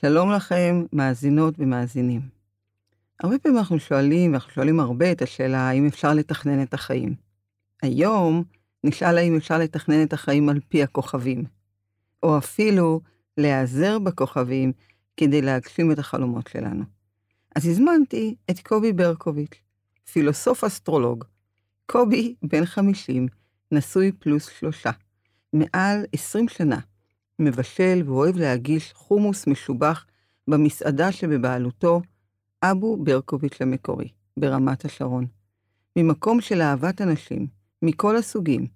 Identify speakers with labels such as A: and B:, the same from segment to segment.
A: שלום לכם, מאזינות ומאזינים. הרבה פעמים אנחנו שואלים, ואנחנו שואלים הרבה את השאלה האם אפשר לתכנן את החיים. היום נשאל האם אפשר לתכנן את החיים על פי הכוכבים, או אפילו להיעזר בכוכבים כדי להגשים את החלומות שלנו. אז הזמנתי את קובי ברקוביץ', פילוסוף אסטרולוג. קובי, בן 50, נשוי פלוס שלושה. מעל 20 שנה. מבשל ואוהב להגיש חומוס משובח במסעדה שבבעלותו, אבו ברקוביץ' המקורי, ברמת השרון. ממקום של אהבת אנשים, מכל הסוגים,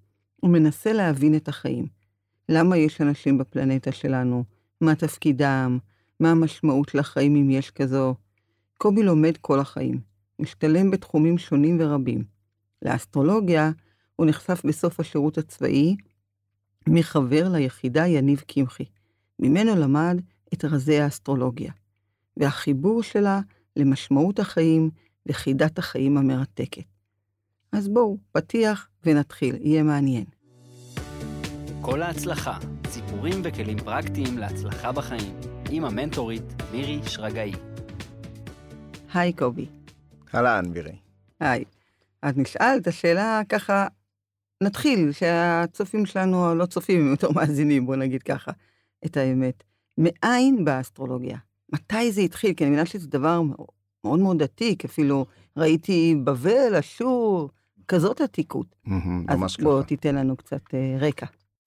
A: הוא מנסה להבין את החיים. למה יש אנשים בפלנטה שלנו? מה תפקידם? מה המשמעות לחיים אם יש כזו? קובי לומד כל החיים, משתלם בתחומים שונים ורבים. לאסטרולוגיה הוא נחשף בסוף השירות הצבאי, מחבר ליחידה יניב קמחי. ממנו למד את רזי האסטרולוגיה, והחיבור שלה למשמעות החיים וחידת החיים המרתקת. אז בואו, פתיח ונתחיל, יהיה מעניין.
B: כל ההצלחה, סיפורים וכלים פרקטיים להצלחה בחיים, עם המנטורית מירי שרגאי.
A: היי קובי.
C: אהלן, מירי.
A: היי. אז נשאל את השאלה ככה, נתחיל, שהצופים שלנו, לא צופים, הם יותר מאזינים, בוא נגיד ככה, את האמת. מאין באה האסטרולוגיה? מתי זה התחיל? כי אני מבינה שזה דבר מאוד מאוד עתיק, אפילו ראיתי בבל, אשור, כזאת עתיקות.
C: ממש
A: ככה. אז בוא תיתן לנו קצת אה, רקע.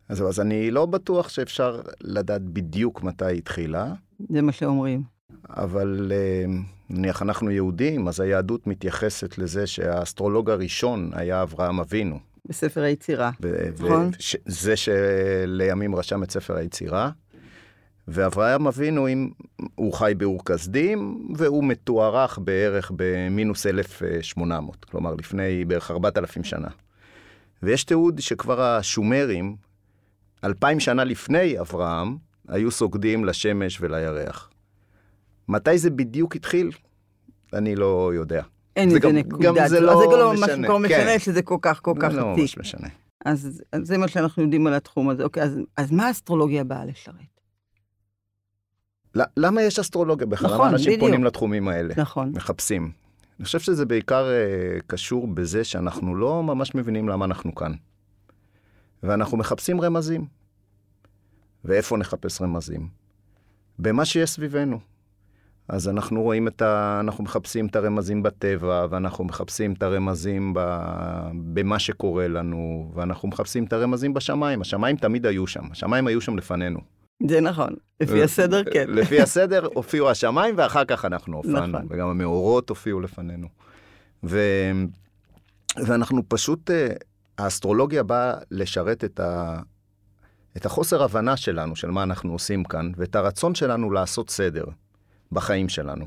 C: אז, אז אני לא בטוח שאפשר לדעת בדיוק מתי היא התחילה.
A: זה מה שאומרים.
C: אבל אה, נניח אנחנו יהודים, אז היהדות מתייחסת לזה שהאסטרולוג הראשון היה אברהם אבינו.
A: בספר היצירה, נכון?
C: זה שלימים רשם את ספר היצירה. ואברהם אבינו, הוא חי באור כסדים, והוא מתוארך בערך במינוס 1800, כלומר לפני בערך 4,000 שנה. ויש תיעוד שכבר השומרים, אלפיים שנה לפני אברהם, היו סוגדים לשמש ולירח. מתי זה בדיוק התחיל? אני לא יודע.
A: אין איזה נקודה. גם זה לא, זה לא משנה. זה משנה כן. שזה כל כך כל כך
C: עתיק. לא ממש משנה.
A: אז, אז זה מה שאנחנו יודעים על התחום הזה. אוקיי, אז, אז מה האסטרולוגיה באה לשרת?
C: למה יש אסטרולוגיה בכלל?
A: נכון,
C: למה אנשים
A: בדיוק.
C: פונים לתחומים האלה?
A: נכון.
C: מחפשים. אני חושב שזה בעיקר uh, קשור בזה שאנחנו לא ממש מבינים למה אנחנו כאן. ואנחנו מחפשים רמזים. ואיפה נחפש רמזים? במה שיש סביבנו. אז אנחנו רואים את ה... אנחנו מחפשים את הרמזים בטבע, ואנחנו מחפשים את הרמזים ב... במה שקורה לנו, ואנחנו מחפשים את הרמזים בשמיים. השמיים תמיד היו שם, השמיים היו שם לפנינו.
A: זה נכון, לפי הסדר כן.
C: לפי הסדר הופיעו השמיים, ואחר כך אנחנו הופענו,
A: נכון.
C: וגם המאורות הופיעו לפנינו. ו... ואנחנו פשוט, אה, האסטרולוגיה באה לשרת את, ה... את החוסר הבנה שלנו, של מה אנחנו עושים כאן, ואת הרצון שלנו לעשות סדר. בחיים שלנו.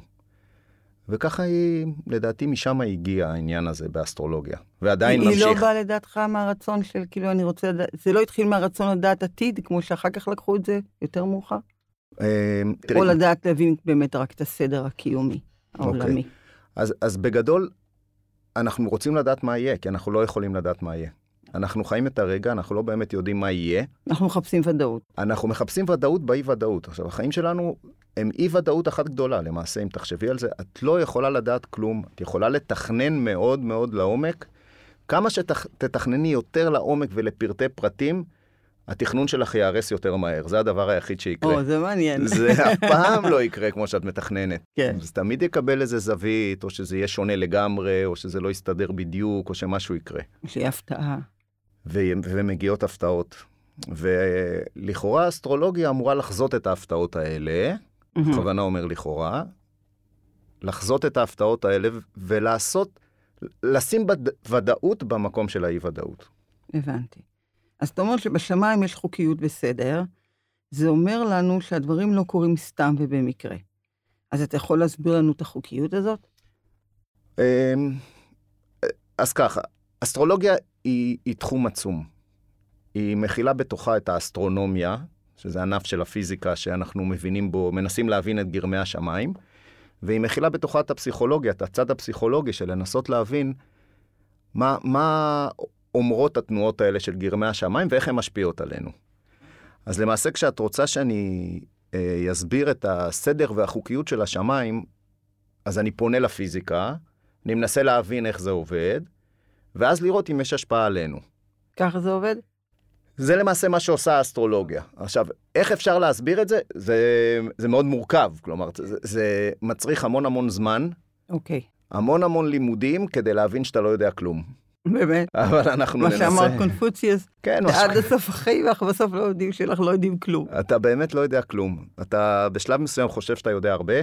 C: וככה היא, לדעתי, משם הגיע העניין הזה באסטרולוגיה. ועדיין
A: היא
C: ממשיך.
A: היא לא באה לדעתך מהרצון של, כאילו, אני רוצה לדעת, זה לא התחיל מהרצון לדעת עתיד, כמו שאחר כך לקחו את זה יותר מאוחר?
C: אה,
A: או לדעת להבין באמת רק את הסדר הקיומי, העולמי. אוקיי.
C: אז, אז בגדול, אנחנו רוצים לדעת מה יהיה, כי אנחנו לא יכולים לדעת מה יהיה. אנחנו חיים את הרגע, אנחנו לא באמת יודעים מה יהיה.
A: אנחנו מחפשים ודאות.
C: אנחנו מחפשים ודאות באי-ודאות. עכשיו, החיים שלנו הם אי-ודאות אחת גדולה, למעשה, אם תחשבי על זה. את לא יכולה לדעת כלום, את יכולה לתכנן מאוד מאוד לעומק. כמה שתתכנני יותר לעומק ולפרטי פרטים, התכנון שלך ייהרס יותר מהר, זה הדבר היחיד שיקרה.
A: או, זה מעניין.
C: זה אף פעם לא יקרה כמו שאת מתכננת.
A: כן.
C: זה תמיד יקבל איזה זווית, או שזה יהיה שונה לגמרי, או שזה לא יסתדר בדיוק, או שמשהו יקרה.
A: שיהיה הפתעה.
C: ומגיעות הפתעות. ולכאורה האסטרולוגיה אמורה לחזות את ההפתעות האלה, בכוונה אומר לכאורה, לחזות את ההפתעות האלה ולעשות, לשים בד... ודאות במקום של האי-ודאות.
A: הבנתי. אז אתה אומר שבשמיים יש חוקיות וסדר, זה אומר לנו שהדברים לא קורים סתם ובמקרה. אז אתה יכול להסביר לנו את החוקיות הזאת?
C: אמ, אז ככה, אסטרולוגיה היא, היא תחום עצום. היא מכילה בתוכה את האסטרונומיה, שזה ענף של הפיזיקה שאנחנו מבינים בו, מנסים להבין את גרמי השמיים, והיא מכילה בתוכה את הפסיכולוגיה, את הצד הפסיכולוגי של לנסות להבין מה, מה אומרות התנועות האלה של גרמי השמיים ואיך הן משפיעות עלינו. אז למעשה כשאת רוצה שאני אה, יסביר את הסדר והחוקיות של השמיים, אז אני פונה לפיזיקה, אני מנסה להבין איך זה עובד, ואז לראות אם יש השפעה עלינו.
A: ככה זה עובד?
C: זה למעשה מה שעושה האסטרולוגיה. עכשיו, איך אפשר להסביר את זה? זה, זה מאוד מורכב, כלומר, זה, זה מצריך המון המון זמן,
A: אוקיי.
C: המון המון לימודים כדי להבין שאתה לא יודע כלום.
A: באמת.
C: אבל אנחנו
A: מה
C: ננסה...
A: שאמר קונפוציוס,
C: כן, מה ש-
A: עד הסוף החיים, אנחנו בסוף לא יודעים שאנחנו לא יודעים כלום.
C: אתה באמת לא יודע כלום. אתה בשלב מסוים חושב שאתה יודע הרבה,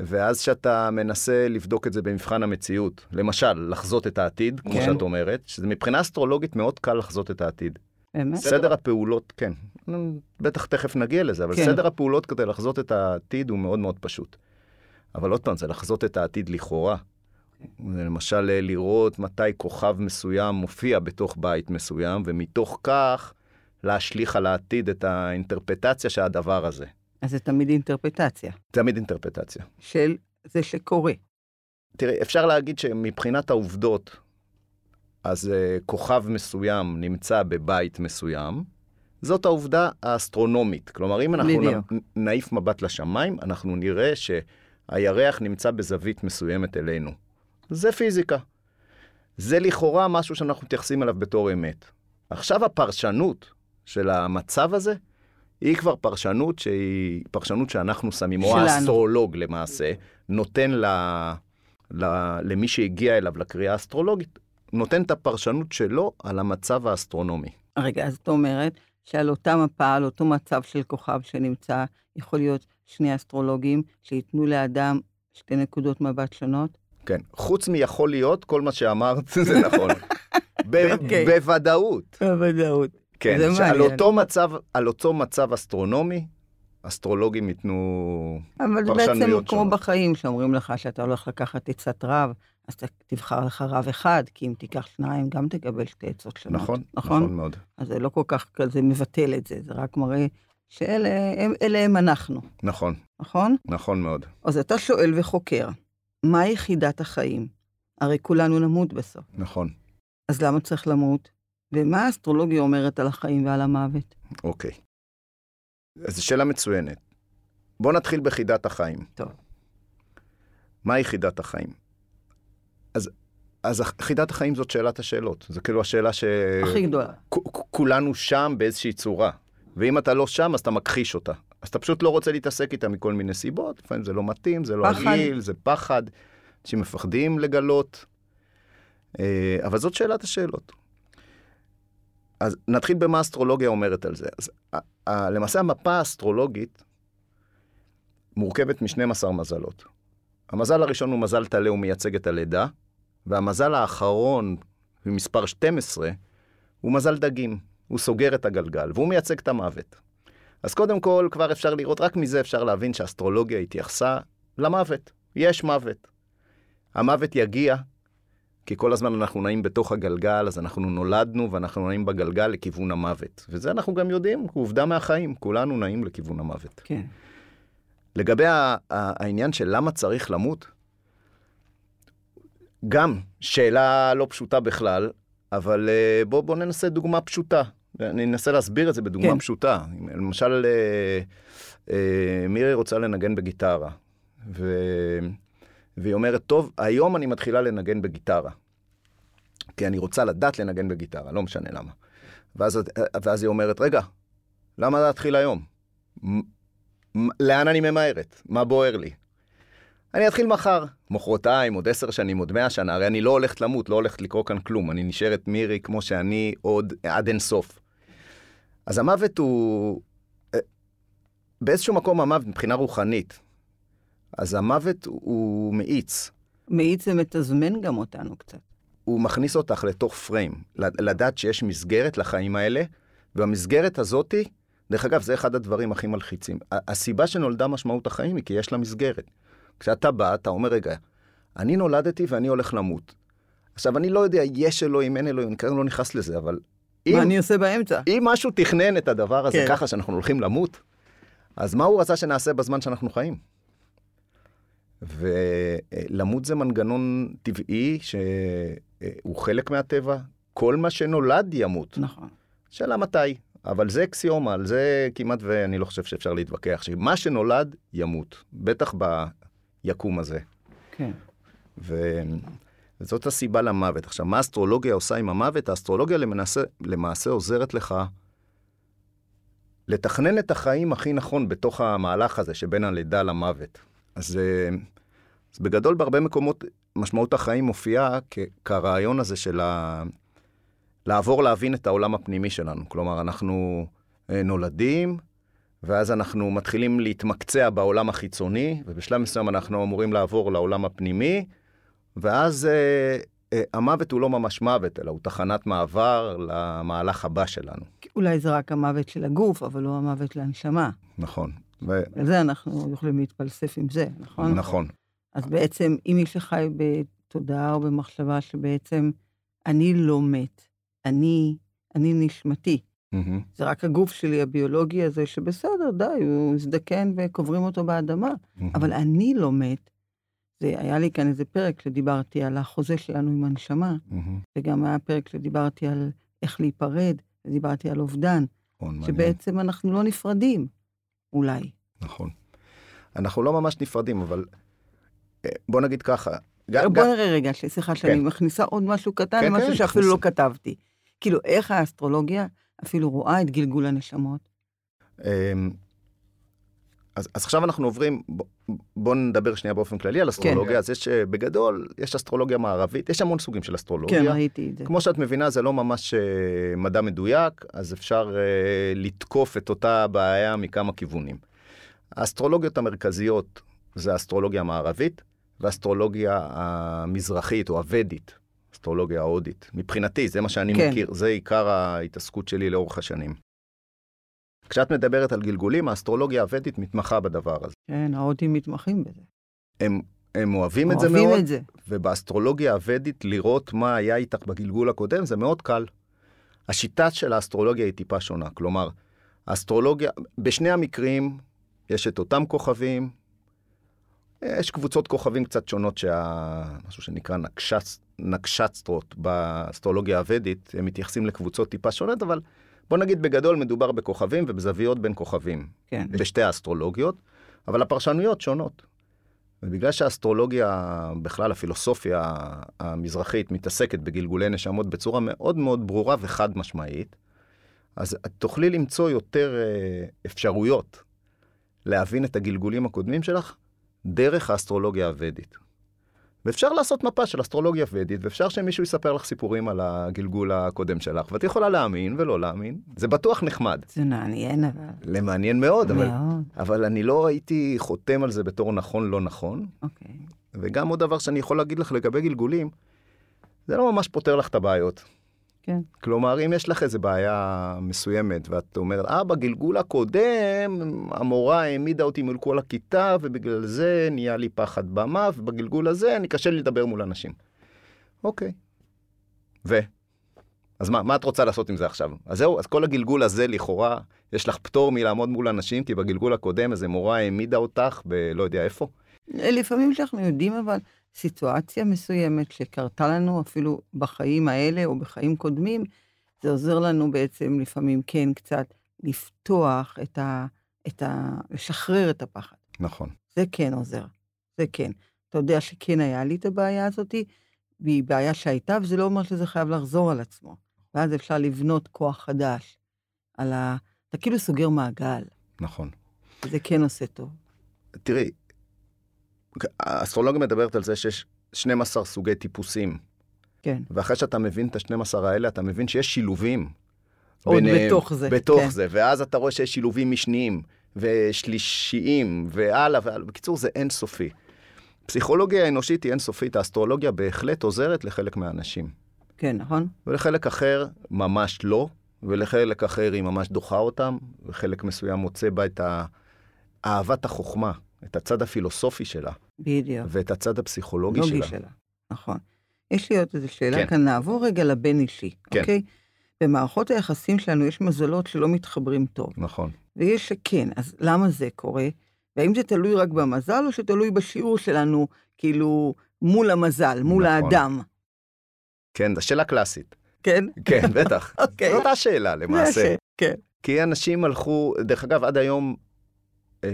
C: ואז שאתה מנסה לבדוק את זה במבחן המציאות, למשל, לחזות את העתיד, כמו
A: כן.
C: שאת אומרת, שזה מבחינה אסטרולוגית מאוד קל לחזות את העתיד.
A: באמת?
C: סדר הפעולות, כן, בטח תכף נגיע לזה, אבל
A: כן.
C: סדר הפעולות כדי לחזות את העתיד הוא מאוד מאוד פשוט. אבל עוד פעם, זה לחזות את העתיד לכאורה. למשל אה, לראות מתי כוכב מסוים מופיע בתוך בית מסוים, ומתוך כך להשליך על העתיד את האינטרפטציה של הדבר הזה.
A: אז זה תמיד אינטרפטציה
C: תמיד אינטרפטציה.
A: של זה שקורה.
C: תראי, אפשר להגיד שמבחינת העובדות, אז uh, כוכב מסוים נמצא בבית מסוים, זאת העובדה האסטרונומית. כלומר, אם אנחנו. נ- נעיף מבט לשמיים, אנחנו נראה שהירח נמצא בזווית מסוימת אלינו. זה פיזיקה. זה לכאורה משהו שאנחנו מתייחסים אליו בתור אמת. עכשיו הפרשנות של המצב הזה, היא כבר פרשנות שהיא פרשנות שאנחנו שמים, או
A: שלנו.
C: האסטרולוג למעשה, נותן ל... ל... למי שהגיע אליו לקריאה האסטרולוגית, נותן את הפרשנות שלו על המצב האסטרונומי.
A: רגע, אז את אומרת שעל אותה מפה, על אותו מצב של כוכב שנמצא, יכול להיות שני אסטרולוגים שייתנו לאדם שתי נקודות מבט שונות?
C: כן, חוץ מיכול להיות, כל מה שאמרת זה נכון. ב-
A: אוקיי.
C: בוודאות.
A: בוודאות.
C: כן,
A: זה מעניין.
C: אותו מצב, על אותו מצב אסטרונומי, אסטרולוגים ייתנו...
A: אבל זה
C: פרשנויות
A: בעצם כמו
C: שונות.
A: בחיים, שאומרים לך שאתה הולך לקחת עצת רב, אז אתה תבחר לך רב אחד, כי אם תיקח שניים, גם תקבל שתי עצות שונות.
C: נכון,
A: נכון?
C: נכון מאוד.
A: אז זה לא כל כך כזה מבטל את זה, זה רק מראה שאלה הם, אלה הם אנחנו,
C: נכון,
A: נכון?
C: נכון מאוד.
A: אז אתה שואל וחוקר, מה יחידת החיים? הרי כולנו נמות בסוף.
C: נכון,
A: אז למה צריך למות? ומה האסטרולוגיה אומרת על החיים ועל המוות?
C: אוקיי. אז זו שאלה מצוינת. בואו נתחיל בחידת החיים.
A: טוב.
C: מה היא חידת החיים? אז, אז חידת החיים זאת שאלת השאלות. זה כאילו השאלה ש...
A: הכי גדולה.
C: כולנו שם באיזושהי צורה. ואם אתה לא שם, אז אתה מכחיש אותה. אז אתה פשוט לא רוצה להתעסק איתה מכל מיני סיבות. לפעמים זה לא מתאים, זה לא. הגיל, זה פחד. אנשים מפחדים לגלות. אה, אבל זאת שאלת השאלות. אז נתחיל במה האסטרולוגיה אומרת על זה. אז למעשה המפה האסטרולוגית מורכבת מ-12 מזלות. המזל הראשון הוא מזל טלה, הוא מייצג את הלידה, והמזל האחרון, מספר 12, הוא מזל דגים. הוא סוגר את הגלגל, והוא מייצג את המוות. אז קודם כל, כבר אפשר לראות, רק מזה אפשר להבין שהאסטרולוגיה התייחסה למוות. יש מוות. המוות יגיע, כי כל הזמן אנחנו נעים בתוך הגלגל, אז אנחנו נולדנו ואנחנו נעים בגלגל לכיוון המוות. וזה אנחנו גם יודעים, עובדה מהחיים, כולנו נעים לכיוון המוות.
A: כן.
C: לגבי העניין של למה צריך למות, גם שאלה לא פשוטה בכלל, אבל אה, בואו בוא ננסה דוגמה פשוטה. אני אנסה להסביר את זה בדוגמה
A: כן.
C: כן. פשוטה. למשל, אה, אה, מירי רוצה לנגן בגיטרה, ו... והיא אומרת, טוב, היום אני מתחילה לנגן בגיטרה. כי אני רוצה לדעת לנגן בגיטרה, לא משנה למה. ואז, ואז היא אומרת, רגע, למה להתחיל היום? לאן אני ממהרת? מה בוער לי? אני אתחיל מחר, מחרתיים, עוד עשר שנים, עוד מאה שנה, הרי אני לא הולכת למות, לא הולכת לקרות כאן כלום, אני נשארת מירי כמו שאני עוד עד אין סוף. אז המוות הוא... אה, באיזשהו מקום המוות מבחינה רוחנית, אז המוות הוא מאיץ.
A: מאיץ זה מתזמן גם אותנו קצת.
C: הוא מכניס אותך לתוך פריים, לדעת שיש מסגרת לחיים האלה, והמסגרת הזאתי, דרך אגב, זה אחד הדברים הכי מלחיצים. הסיבה שנולדה משמעות החיים היא כי יש לה מסגרת. כשאתה בא, אתה אומר, רגע, אני נולדתי ואני הולך למות. עכשיו, אני לא יודע, יש אלוהים, אין אלוהים, אני כרגע לא נכנס לזה, אבל אם,
A: מה אני עושה באמצע?
C: אם משהו תכנן את הדבר הזה
A: כן.
C: ככה שאנחנו הולכים למות, אז מה הוא רצה שנעשה בזמן שאנחנו חיים? ולמות זה מנגנון טבעי שהוא חלק מהטבע, כל מה שנולד ימות.
A: נכון.
C: שאלה מתי. אבל זה אקסיומה, על זה כמעט ואני לא חושב שאפשר להתווכח, שמה שנולד ימות, בטח ביקום הזה.
A: כן.
C: ו... וזאת הסיבה למוות. עכשיו, מה האסטרולוגיה עושה עם המוות? האסטרולוגיה למעשה, למעשה עוזרת לך לתכנן את החיים הכי נכון בתוך המהלך הזה שבין הלידה למוות. אז, אה, אז בגדול, בהרבה מקומות משמעות החיים מופיעה כ- כרעיון הזה של ה... לעבור להבין את העולם הפנימי שלנו. כלומר, אנחנו אה, נולדים, ואז אנחנו מתחילים להתמקצע בעולם החיצוני, ובשלב מסוים אנחנו אמורים לעבור לעולם הפנימי, ואז אה, אה, המוות הוא לא ממש מוות, אלא הוא תחנת מעבר למהלך הבא שלנו.
A: אולי זה רק המוות של הגוף, אבל לא המוות לנשמה.
C: נכון. ו...
A: על זה אנחנו יכולים להתפלסף עם זה, נכון?
C: נכון.
A: אז בעצם, אם מי שחי בתודעה או במחשבה שבעצם אני לא מת, אני, אני נשמתי,
C: מהמם.
A: זה רק הגוף שלי הביולוגי הזה, שבסדר, די, הוא הזדקן וקוברים אותו באדמה,
C: מהמם.
A: אבל אני לא מת. זה, היה לי כאן איזה פרק שדיברתי על החוזה שלנו עם הנשמה,
C: מהמם.
A: וגם היה פרק שדיברתי על איך להיפרד, ודיברתי על אובדן. שבעצם אנחנו לא נפרדים, אולי.
C: נכון. אנחנו לא ממש נפרדים, אבל אה, בוא נגיד ככה. גם,
A: בוא
C: גם,
A: נראה רגע, סליחה שאני
C: כן.
A: מכניסה עוד משהו קטן,
C: כן,
A: משהו
C: כן,
A: שאפילו לא
C: תכניסי.
A: כתבתי. כאילו, איך האסטרולוגיה אפילו רואה את גלגול הנשמות?
C: אז, אז עכשיו אנחנו עוברים, בואו נדבר שנייה באופן כללי על אסטרולוגיה. אז יש, אה, בגדול, יש אסטרולוגיה מערבית, יש המון סוגים של אסטרולוגיה.
A: כן, ראיתי את זה.
C: כמו שאת מבינה, זה לא ממש אה, מדע מדויק, אז אפשר אה, לתקוף את אותה בעיה מכמה כיוונים. האסטרולוגיות המרכזיות זה האסטרולוגיה המערבית, והאסטרולוגיה המזרחית או הוודית, אסטרולוגיה ההודית. מבחינתי, זה מה שאני
A: כן.
C: מכיר, זה עיקר ההתעסקות שלי לאורך השנים. כשאת מדברת על גלגולים, האסטרולוגיה הוודית מתמחה בדבר הזה.
A: כן, ההודים מתמחים בזה.
C: הם, הם אוהבים את זה
A: אוהבים
C: מאוד,
A: את זה.
C: ובאסטרולוגיה הוודית לראות מה היה איתך בגלגול הקודם זה מאוד קל. השיטה של האסטרולוגיה היא טיפה שונה, כלומר, האסטרולוגיה, בשני המקרים יש את אותם כוכבים, יש קבוצות כוכבים קצת שונות, שה... משהו שנקרא נקשצ... נקשצטרות באסטרולוגיה הוודית, הם מתייחסים לקבוצות טיפה שונות, אבל בוא נגיד בגדול מדובר בכוכבים ובזוויות בין כוכבים.
A: כן.
C: בשתי האסטרולוגיות, אבל הפרשנויות שונות. ובגלל שהאסטרולוגיה, בכלל הפילוסופיה המזרחית, מתעסקת בגלגולי נשמות בצורה מאוד מאוד ברורה וחד משמעית, אז את תוכלי למצוא יותר אה, אפשרויות להבין את הגלגולים הקודמים שלך דרך האסטרולוגיה הוודית. ואפשר לעשות מפה של אסטרולוגיה ודית, ואפשר שמישהו יספר לך סיפורים על הגלגול הקודם שלך, ואת יכולה להאמין ולא להאמין. זה בטוח נחמד.
A: זה מעניין, אבל...
C: למעניין מאוד, אבל,
A: מאוד.
C: אבל אני לא הייתי חותם על זה בתור נכון לא נכון.
A: אוקיי.
C: וגם עוד דבר שאני יכול להגיד לך לגבי גלגולים, זה לא ממש פותר לך את הבעיות.
A: כן.
C: כלומר, אם יש לך איזו בעיה מסוימת, ואת אומרת, אה, בגלגול הקודם, המורה העמידה אותי מול כל הכיתה, ובגלל זה נהיה לי פחד במה, ובגלגול הזה אני קשה לי לדבר מול אנשים. אוקיי. ו? אז מה, מה את רוצה לעשות עם זה עכשיו? אז זהו, אז כל הגלגול הזה, לכאורה, יש לך פטור מלעמוד מול אנשים, כי בגלגול הקודם איזה מורה העמידה אותך בלא יודע איפה.
A: לפעמים שאנחנו יודעים, אבל סיטואציה מסוימת שקרתה לנו אפילו בחיים האלה או בחיים קודמים, זה עוזר לנו בעצם לפעמים כן קצת לפתוח את ה... את ה... לשחרר את הפחד.
C: נכון.
A: זה כן עוזר, זה כן. אתה יודע שכן היה לי את הבעיה הזאתי, והיא בעיה שהייתה, וזה לא אומר שזה חייב לחזור על עצמו. ואז אפשר לבנות כוח חדש על ה... אתה כאילו סוגר מעגל,
C: נכון.
A: וזה כן עושה טוב.
C: תראי, האסטרולוגיה מדברת על זה שיש 12 סוגי טיפוסים,
A: כן.
C: ואחרי שאתה מבין את ה-12 האלה, אתה מבין שיש שילובים.
A: עוד
C: ביניהם,
A: בתוך זה,
C: בתוך
A: כן.
C: זה, ואז אתה רואה שיש שילובים משניים, ושלישיים, והלאה והלאה. בקיצור, זה אינסופי. פסיכולוגיה האנושית היא אינסופית, האסטרולוגיה בהחלט עוזרת לחלק מהאנשים.
A: כן, נכון?
C: ולחלק אחר ממש לא, ולחלק אחר היא ממש דוחה אותם, וחלק מסוים מוצא בה את אהבת החוכמה, את הצד הפילוסופי שלה,
A: בדיוק.
C: ואת הצד הפסיכולוגי
A: לוגי
C: שלה.
A: שלה. נכון. יש לי עוד איזו שאלה
C: כן.
A: כאן, נעבור רגע לבין אישי,
C: כן.
A: אוקיי? במערכות היחסים שלנו יש מזלות שלא מתחברים טוב,
C: נכון.
A: ויש שכן, אז למה זה קורה? והאם זה תלוי רק במזל, או שתלוי בשיעור שלנו, כאילו, מול המזל, מול
C: נכון.
A: האדם?
C: כן, זו שאלה קלאסית.
A: כן?
C: כן, בטח.
A: אוקיי.
C: זאת השאלה למעשה.
A: זה כן.
C: כי אנשים הלכו, דרך אגב, עד היום אה,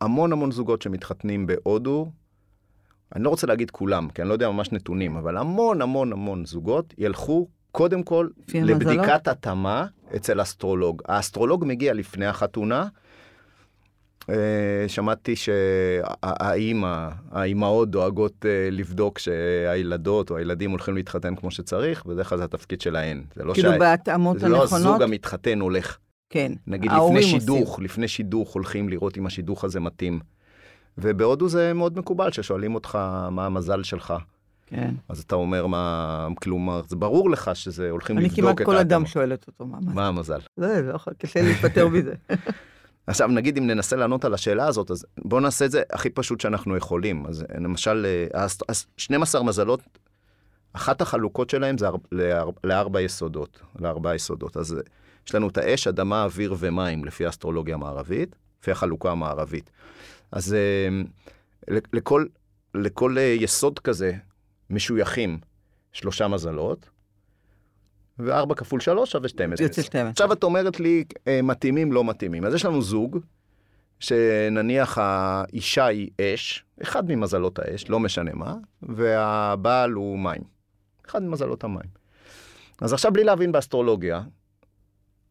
C: המון המון זוגות שמתחתנים בהודו, אני לא רוצה להגיד כולם, כי אני לא יודע ממש נתונים, אבל המון המון המון זוגות ילכו קודם כל? לבדיקת התאמה אצל אסטרולוג. האסטרולוג מגיע לפני החתונה. אה, שמעתי שהאימא, האימהות דואגות אה, לבדוק שהילדות או הילדים הולכים להתחתן כמו שצריך, בדרך כלל זה התפקיד שלהן. זה לא
A: כאילו
C: שה-
A: בהתאמות
C: זה לא
A: הנכונות?
C: הזוג המתחתן הולך.
A: כן.
C: נגיד לפני
A: עושים.
C: שידוך, לפני שידוך הולכים לראות אם השידוך הזה מתאים. ובהודו זה מאוד מקובל ששואלים אותך מה המזל שלך.
A: כן.
C: אז אתה אומר מה, כלומר, זה ברור לך שזה הולכים
A: אני
C: לבדוק
A: כמעט
C: את
A: כל אדם. שואלת אותו מה מה.
C: מה המזל.
A: זה, זה לא קשה להיפטר מזה.
C: עכשיו נגיד אם ננסה לענות על השאלה הזאת, אז בואו נעשה את זה הכי פשוט שאנחנו יכולים. אז אה, למשל, אה, האסט- אז 12 מזלות, אחת החלוקות שלהם זה אר- לאר- לארבע יסודות, לארבעה יסודות. אז אה, יש לנו את האש, אדמה, אוויר ומים לפי האסטרולוגיה המערבית, לפי החלוקה המערבית. אז אה, לכל, לכל אה, יסוד כזה משויכים שלושה מזלות, וארבע כפול שלוש שווה 12.
A: יוצא 12.
C: עכשיו את אומרת לי, אה, מתאימים, לא מתאימים. אז יש לנו זוג, שנניח האישה היא אש, אחד ממזלות האש, לא משנה מה, והבעל הוא מים. אחד ממזלות המים. אז עכשיו בלי להבין באסטרולוגיה,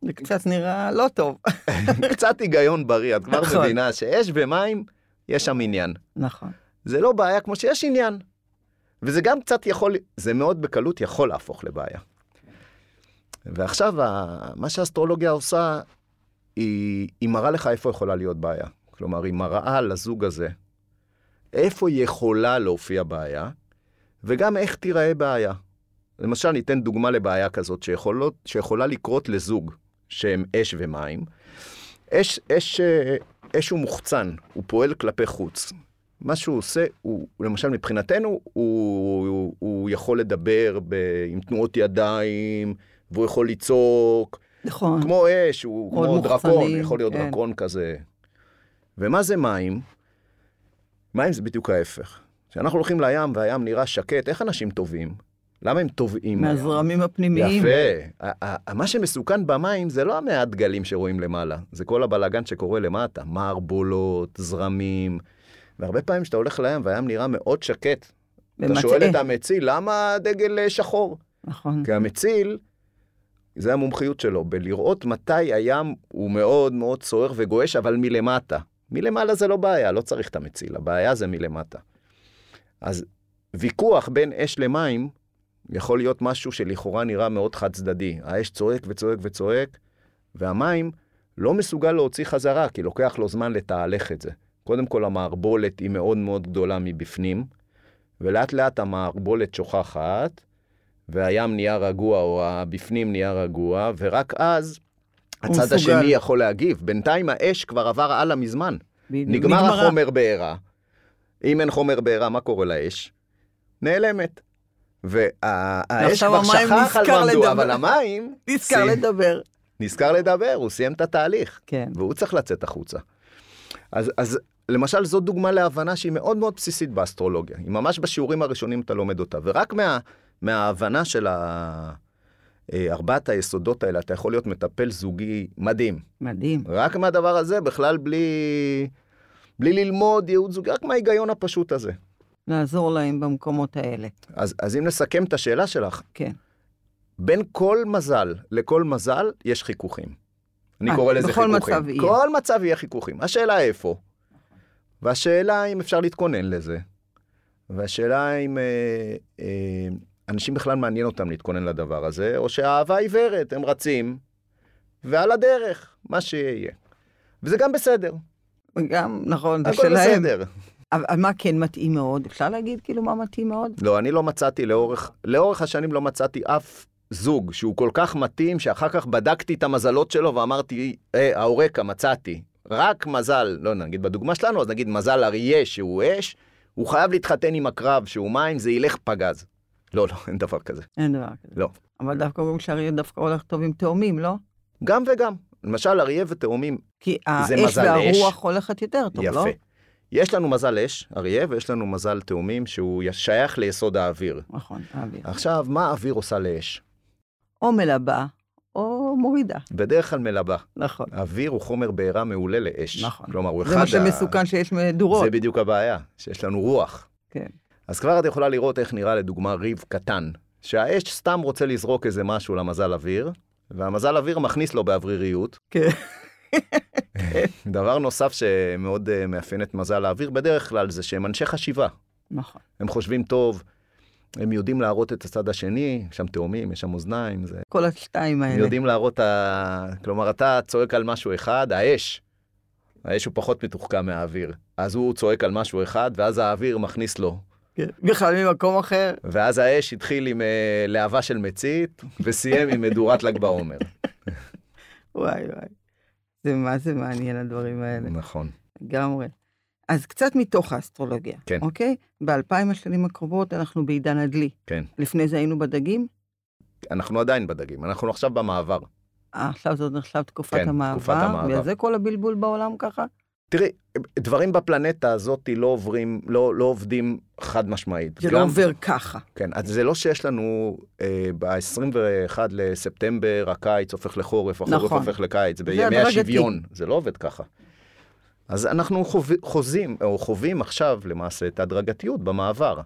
A: זה קצת נראה לא טוב.
C: קצת היגיון בריא, את כבר
A: נכון.
C: מבינה שאש ומים, יש שם עניין.
A: נכון.
C: זה לא בעיה כמו שיש עניין. וזה גם קצת יכול, זה מאוד בקלות יכול להפוך לבעיה. ועכשיו, מה שהאסטרולוגיה עושה, היא, היא מראה לך איפה יכולה להיות בעיה. כלומר, היא מראה לזוג הזה איפה יכולה להופיע בעיה, וגם איך תיראה בעיה. למשל, ניתן דוגמה לבעיה כזאת שיכולות, שיכולה לקרות לזוג שהם אש ומים. אש, אש, אה, אש הוא מוחצן, הוא פועל כלפי חוץ. מה שהוא עושה, הוא, למשל מבחינתנו, הוא, הוא, הוא יכול לדבר ב, עם תנועות ידיים, והוא יכול לצעוק,
A: נכון.
C: כמו אש, הוא כמו דרקון,
A: מוחצני,
C: יכול להיות
A: כן.
C: דרקון כזה. ומה זה מים? מים זה בדיוק ההפך. כשאנחנו הולכים לים והים נראה שקט, איך אנשים טובעים? למה הם טובעים?
A: מהזרמים הפנימיים.
C: יפה. מה שמסוכן במים זה לא המעט גלים שרואים למעלה, זה כל הבלאגן שקורה למטה, מערבולות, זרמים. והרבה פעמים כשאתה הולך לים והים נראה מאוד שקט, אתה
A: ומטעה.
C: שואל את המציל, למה הדגל אה, שחור?
A: נכון.
C: כי המציל, זה המומחיות שלו, בלראות מתי הים הוא מאוד מאוד סוער וגועש, אבל מלמטה. מלמעלה זה לא בעיה, לא צריך את המציל, הבעיה זה מלמטה. אז ויכוח בין אש למים יכול להיות משהו שלכאורה נראה מאוד חד צדדי. האש צועק וצועק וצועק, והמים לא מסוגל להוציא חזרה, כי לוקח לו זמן לתהלך את זה. קודם כל המערבולת היא מאוד מאוד גדולה מבפנים, ולאט לאט המערבולת שוכחת, והים נהיה רגוע, או הבפנים נהיה רגוע, ורק אז הצד
A: מסוגל.
C: השני יכול להגיב. בינתיים האש כבר עבר הלאה מזמן. נגמר
A: נגמרה.
C: החומר בעירה. אם אין חומר בעירה, מה קורה לאש? נעלמת. והאש כבר שכח על מה
A: לדבר.
C: אבל המים...
A: נזכר לדבר.
C: נזכר לדבר, הוא סיים את התהליך.
A: כן.
C: והוא צריך לצאת החוצה. אז, אז למשל, זו דוגמה להבנה שהיא מאוד מאוד בסיסית באסטרולוגיה. היא ממש בשיעורים הראשונים אתה לומד אותה. ורק מה, מההבנה של ה... אה, ארבעת היסודות האלה, אתה יכול להיות מטפל זוגי מדהים.
A: מדהים.
C: רק מהדבר הזה, בכלל בלי, בלי ללמוד ייעוד זוגי, רק מההיגיון הפשוט הזה.
A: לעזור להם במקומות האלה.
C: אז, אז אם נסכם את השאלה שלך,
A: כן.
C: בין כל מזל לכל מזל יש חיכוכים. אני קורא לזה
A: בכל
C: חיכוכים.
A: מצב יהיה.
C: כל מצב יהיה חיכוכים. השאלה איפה. והשאלה אם אפשר להתכונן לזה. והשאלה אם אה, אה, אנשים בכלל מעניין אותם להתכונן לדבר הזה, או שהאהבה עיוורת, הם רצים, ועל הדרך, מה שיהיה. וזה גם בסדר,
A: גם, נכון, זה
C: הכל
A: שלהם.
C: בסדר.
A: אבל מה כן מתאים מאוד? אפשר להגיד כאילו מה מתאים מאוד?
C: לא, אני לא מצאתי לאורך, לאורך השנים לא מצאתי אף זוג שהוא כל כך מתאים, שאחר כך בדקתי את המזלות שלו ואמרתי, אה, האורקה, מצאתי. רק מזל, לא נגיד בדוגמה שלנו, אז נגיד מזל אריה שהוא אש, הוא חייב להתחתן עם הקרב שהוא מים, זה ילך פגז. לא, לא, אין דבר כזה.
A: אין דבר כזה.
C: לא.
A: אבל דווקא אומרים שאריה דווקא הולך טוב עם תאומים, לא?
C: גם וגם. למשל, אריה ותאומים,
A: כי
C: זה
A: האש
C: מזל
A: והרוח הולכת יותר טוב, לא?
C: יפה. יש לנו מזל אש, אריה, ויש לנו מזל תאומים שהוא שייך ליסוד האוויר.
A: נכון, האוויר.
C: עכשיו, מה האוויר עושה לאש?
A: או מלבה, או מורידה.
C: בדרך כלל מלבה.
A: נכון.
C: אוויר הוא חומר בעירה מעולה לאש.
A: נכון.
C: כלומר, הוא אחד...
A: זה מה
C: ה-
A: שמסוכן שיש מדורות.
C: זה בדיוק הבעיה, שיש לנו רוח.
A: כן.
C: אז כבר את יכולה לראות איך נראה לדוגמה ריב קטן, שהאש סתם רוצה לזרוק איזה משהו למזל אוויר, והמזל אוויר מכניס לו באווריריות.
A: כן.
C: דבר נוסף שמאוד אה, מאפיין את מזל האוויר בדרך כלל זה שהם אנשי חשיבה.
A: נכון.
C: הם חושבים טוב, הם יודעים להראות את הצד השני, יש שם תאומים, יש שם אוזניים, זה...
A: כל השתיים
C: הם
A: האלה.
C: יודעים להראות, ה... כלומר, אתה צועק על משהו אחד, האש, האש הוא פחות מתוחכם מהאוויר. אז הוא צועק על משהו אחד, ואז האוויר מכניס לו.
A: כן. בכלל ממקום אחר.
C: ואז האש התחיל עם אה, להבה של מצית, וסיים עם מדורת ל"ג בעומר.
A: וואי וואי. זה מה זה מעניין הדברים האלה.
C: נכון.
A: לגמרי. אז קצת מתוך האסטרולוגיה,
C: כן.
A: אוקיי? באלפיים השנים הקרובות אנחנו בעידן הדלי.
C: כן.
A: לפני זה היינו בדגים,
C: אנחנו עדיין בדגים, אנחנו עכשיו במעבר.
A: אה, עכשיו זאת נחשב תקופת
C: כן,
A: המעבר.
C: תקופת המעבר.
A: בגלל זה כל הבלבול בעולם ככה?
C: תראי, דברים בפלנטה הזאת לא עוברים, לא, לא עובדים חד משמעית.
A: זה לא עובר ככה.
C: כן, אז זה לא שיש לנו אה, ב-21 לספטמבר הקיץ הופך לחורף, החורף
A: נכון.
C: הופך לקיץ, בימי. השוויון, זה לא עובד ככה. אז אנחנו חוב, חוזים, או חווים עכשיו למעשה את ההדרגתיות במעבר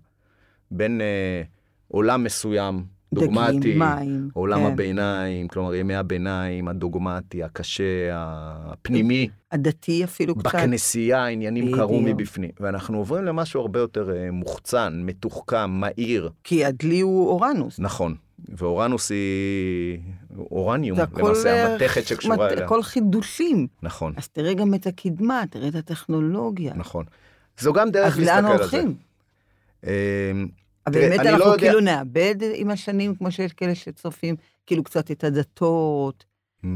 C: בין אה, עולם מסוים, דוגמטי,
A: דגים, מים.
C: עולם
A: כן.
C: הביניים, כלומר ימי הביניים, הדוגמטי, הקשה, הפנימי.
A: הדתי אפילו קצת.
C: בכנסייה העניינים קרו. מבפנים, ואנחנו עוברים למשהו הרבה יותר אה, מוחצן, מתוחכם, מהיר.
A: כי הדלי הוא אורנוס.
C: נכון, ואורנוס היא אורניום. למעשה המתכת שקשורה
A: מת-
C: אליה.
A: הכל חידושים.
C: נכון,
A: אז תראה גם את הקדמה, תראה את הטכנולוגיה.
C: נכון. זו גם דרך
A: אז
C: להסתכל
A: לאן
C: על זה.
A: הולכים? אבל באמת אנחנו
C: לא יודע-
A: כאילו נאבד עם השנים, כמו שיש כאלה שצופים, כאילו קצת את הדתות,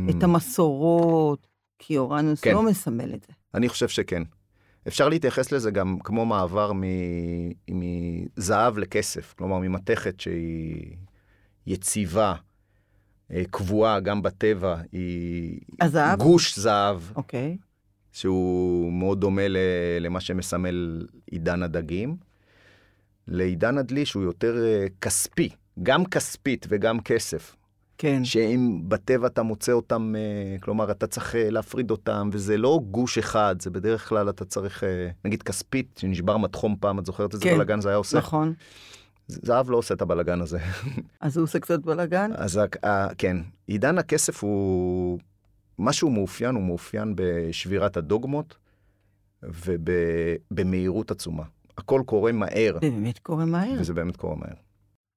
A: את המסורות, כי אורנוס
C: כן.
A: לא מסמל את זה.
C: אני חושב שכן. אפשר להתייחס לזה גם כמו מעבר מ- מזהב לכסף, כלומר ממתכת שהיא יציבה, אה, קבועה גם בטבע, היא
A: הזהב?
C: גוש זהב,
A: אוקיי.
C: שהוא מאוד דומה ל- למה שמסמל עידן הדגים, לעידן הדלי שהוא יותר אה, כספי, גם כספית וגם כסף.
A: כן.
C: שאם בטבע אתה מוצא אותם, אה, כלומר, אתה צריך אה, להפריד אותם, וזה לא גוש אחד, זה בדרך כלל אתה צריך, נגיד כספית, שנשבר מתחום פעם, את זוכרת איזה
A: כן,
C: בלאגן זה היה עושה?
A: נכון.
C: זהב לא עושה את הבלאגן הזה.
A: אז הוא עושה קצת בלאגן?
C: אז כן, עידן הכסף הוא... משהו מאופיין, הוא מאופיין בשבירת הדוגמות ובמהירות עצומה. הכל קורה מהר,
A: זה באמת קורה מהר.
C: וזה באמת קורה מהר.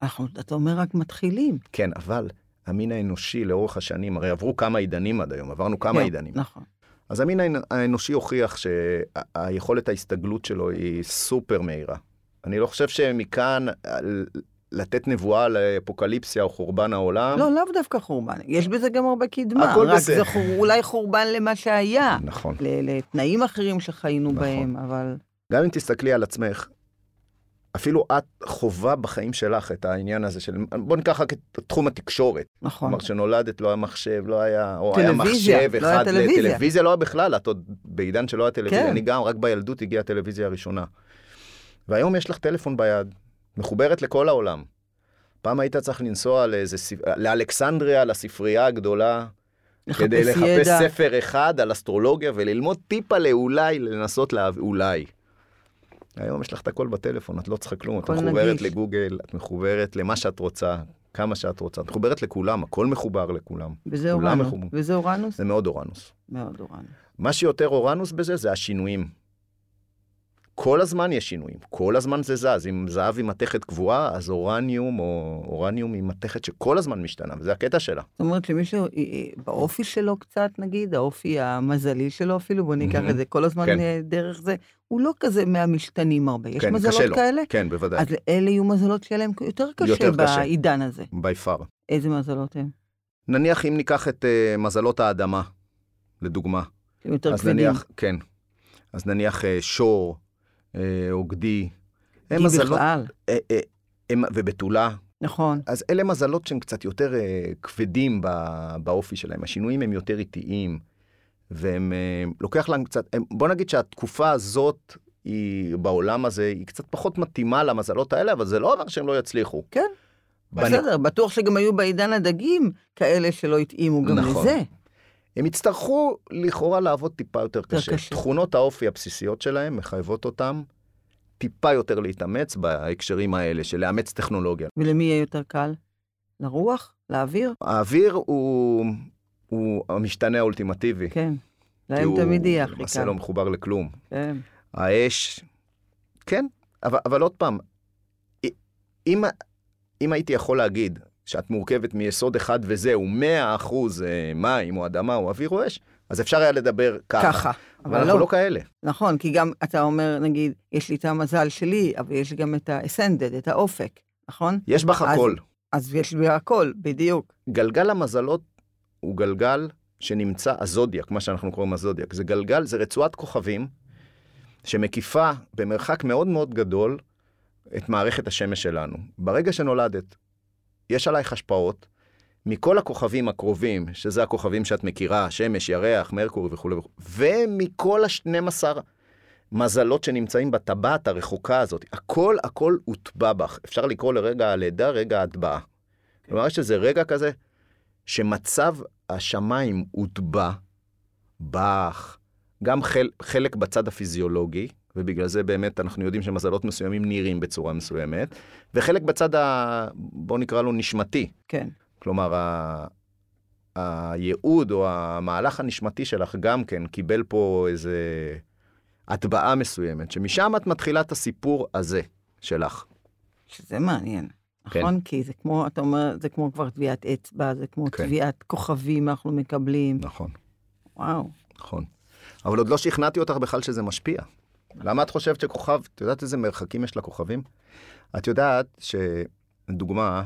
A: אנחנו, אתה אומר רק מתחילים.
C: כן, אבל המין האנושי לאורך השנים, הרי עברו כמה עידנים עד היום, עברנו כמה
A: כן,
C: עידנים.
A: נכון.
C: אז המין האנ- האנושי הוכיח שהיכולת ההסתגלות שלו היא סופר מהירה. אני לא חושב שמכאן לתת נבואה לאפוקליפסיה או חורבן העולם,
A: לא, לאו דווקא חורבן. יש בזה גם הרבה קדמה.
C: הכל
A: רק
C: בסדר.
A: זה חור, אולי חורבן למה שהיה.
C: נכון.
A: לתנאים אחרים שחיינו
C: נכון.
A: בהם, אבל...
C: גם אם תסתכלי על עצמך, אפילו את חווה בחיים שלך את העניין הזה של, בוא ניקח רק את תחום התקשורת.
A: נכון.
C: כלומר, כשנולדת לא היה מחשב, לא היה, או היה מחשב
A: לא
C: אחד,
A: טלוויזיה.
C: טלוויזיה לא היה בכלל, את עוד בעידן שלא היה טלוויזיה,
A: כן.
C: אני גם, רק בילדות הגיעה הטלוויזיה הראשונה. והיום יש לך טלפון ביד, מחוברת לכל העולם. פעם היית צריך לנסוע לאיזה, ספ- לאלכסנדריה, לספרייה הגדולה, כדי
A: לחפש ידע.
C: ספר אחד על אסטרולוגיה וללמוד טיפה לאולי, לנסות להב... אולי. היום יש לך את הכל בטלפון, את לא צריכה כלום, את מחוברת
A: נגיש.
C: לגוגל, את מחוברת למה שאת רוצה, כמה שאת רוצה, את מחוברת לכולם, הכל מחובר לכולם.
A: וזה אורנוס.
C: מחוברים.
A: וזה אורנוס?
C: זה מאוד אורנוס.
A: מאוד אורנוס.
C: מה שיותר אורנוס בזה זה השינויים. כל הזמן יש שינויים, כל הזמן זה זז. אם זהב עם מתכת קבועה, אז אורניום או אורניום עם מתכת שכל הזמן משתנה, וזה הקטע שלה.
A: זאת אומרת שמישהו, אה, אה, באופי שלו קצת, נגיד, האופי המזלי שלו אפילו, בוא ניקח
C: מהמם.
A: את זה כל הזמן
C: כן.
A: דרך זה, הוא לא כזה מהמשתנים הרבה. יש
C: כן,
A: מזלות
C: קשה לו.
A: כאלה?
C: כן, בוודאי.
A: אז אלה יהיו מזלות שיהיה להם יותר קשה
C: יותר קשה.
A: בעידן הזה.
C: בי פאר.
A: איזה מזלות הם?
C: נניח אם ניקח את uh, מזלות האדמה, לדוגמה.
A: יותר כבדים.
C: נניח, כן. אז נניח uh, שור, uh, או גדי. הם מזלות,
A: בכלל,
C: uh, uh, הם, ובתולה.
A: נכון.
C: אז אלה מזלות שהם קצת יותר uh, כבדים בא, באופי שלהם. השינויים הם יותר איטיים, והם, uh, לוקח להם קצת, הם, בוא נגיד שהתקופה הזאת, היא, בעולם הזה, היא קצת פחות מתאימה למזלות האלה, אבל זה לא אומר שהם לא יצליחו.
A: כן. בסדר, בטוח שגם היו בעידן הדגים כאלה שלא התאימו גם
C: נכון.
A: לזה.
C: הם יצטרכו לכאורה לעבוד טיפה יותר קשה.
A: קשה.
C: תכונות האופי הבסיסיות שלהם מחייבות אותם טיפה יותר להתאמץ בהקשרים האלה של לאמץ טכנולוגיה.
A: ולמי יהיה יותר קל? לרוח? לאוויר?
C: האוויר הוא, הוא המשתנה האולטימטיבי.
A: כן.
C: כי
A: להם
C: הוא
A: תמיד יהיה הכי
C: למעשה
A: קל.
C: לא מחובר לכלום.
A: כן.
C: האש, כן, אבל, אבל עוד פעם, אם, אם הייתי יכול להגיד שאת מורכבת מיסוד אחד וזהו, 100% אה, מים או אדמה או אוויר או אש, אז אפשר היה לדבר ככה.
A: ככה.
C: אבל
A: אבל
C: אנחנו
A: לא.
C: לא כאלה.
A: נכון, כי גם אתה אומר, נגיד, יש לי את המזל שלי, אבל יש גם את ה-ascended, את האופק, נכון?
C: יש בך
A: אז-
C: הכל.
A: אז יש לי הכל, בדיוק.
C: גלגל המזלות הוא גלגל שנמצא, הזודיאק, מה שאנחנו קוראים הזודיאק, זה גלגל, זה רצועת כוכבים שמקיפה במרחק מאוד מאוד גדול את מערכת השמש שלנו. ברגע שנולדת, יש עלייך השפעות מכל הכוכבים הקרובים, שזה הכוכבים שאת מכירה, שמש, ירח, מרקורי וכולי, וכו', ומכל ה-12 מזלות שנמצאים בטבעת הרחוקה הזאת. הכל הכל הוטבע בך. אפשר לקרוא לרגע הלידה רגע ההטבעה. כלומר, יש איזה רגע כזה שמצב השמיים הוטבע בך, גם חל, חלק בצד הפיזיולוגי, ובגלל זה באמת אנחנו יודעים שמזלות מסוימים נראים בצורה מסוימת, וחלק בצד ה... בוא נקרא לו נשמתי.
A: כן.
C: כלומר, ה... הייעוד או המהלך הנשמתי שלך גם כן קיבל פה איזה הטבעה מסוימת, שמשם את מתחילה את הסיפור הזה שלך.
A: שזה מעניין.
C: כן.
A: נכון? כי זה כמו, אתה אומר, זה כמו כבר טביעת אצבע, זה כמו
C: כן.
A: טביעת כוכבים אנחנו מקבלים.
C: נכון,
A: וואו.
C: נכון. אבל עוד לא שכנעתי אותך בכלל שזה משפיע. למה את חושבת שכוכב, את יודעת איזה מרחקים יש לכוכבים? את יודעת שדוגמה,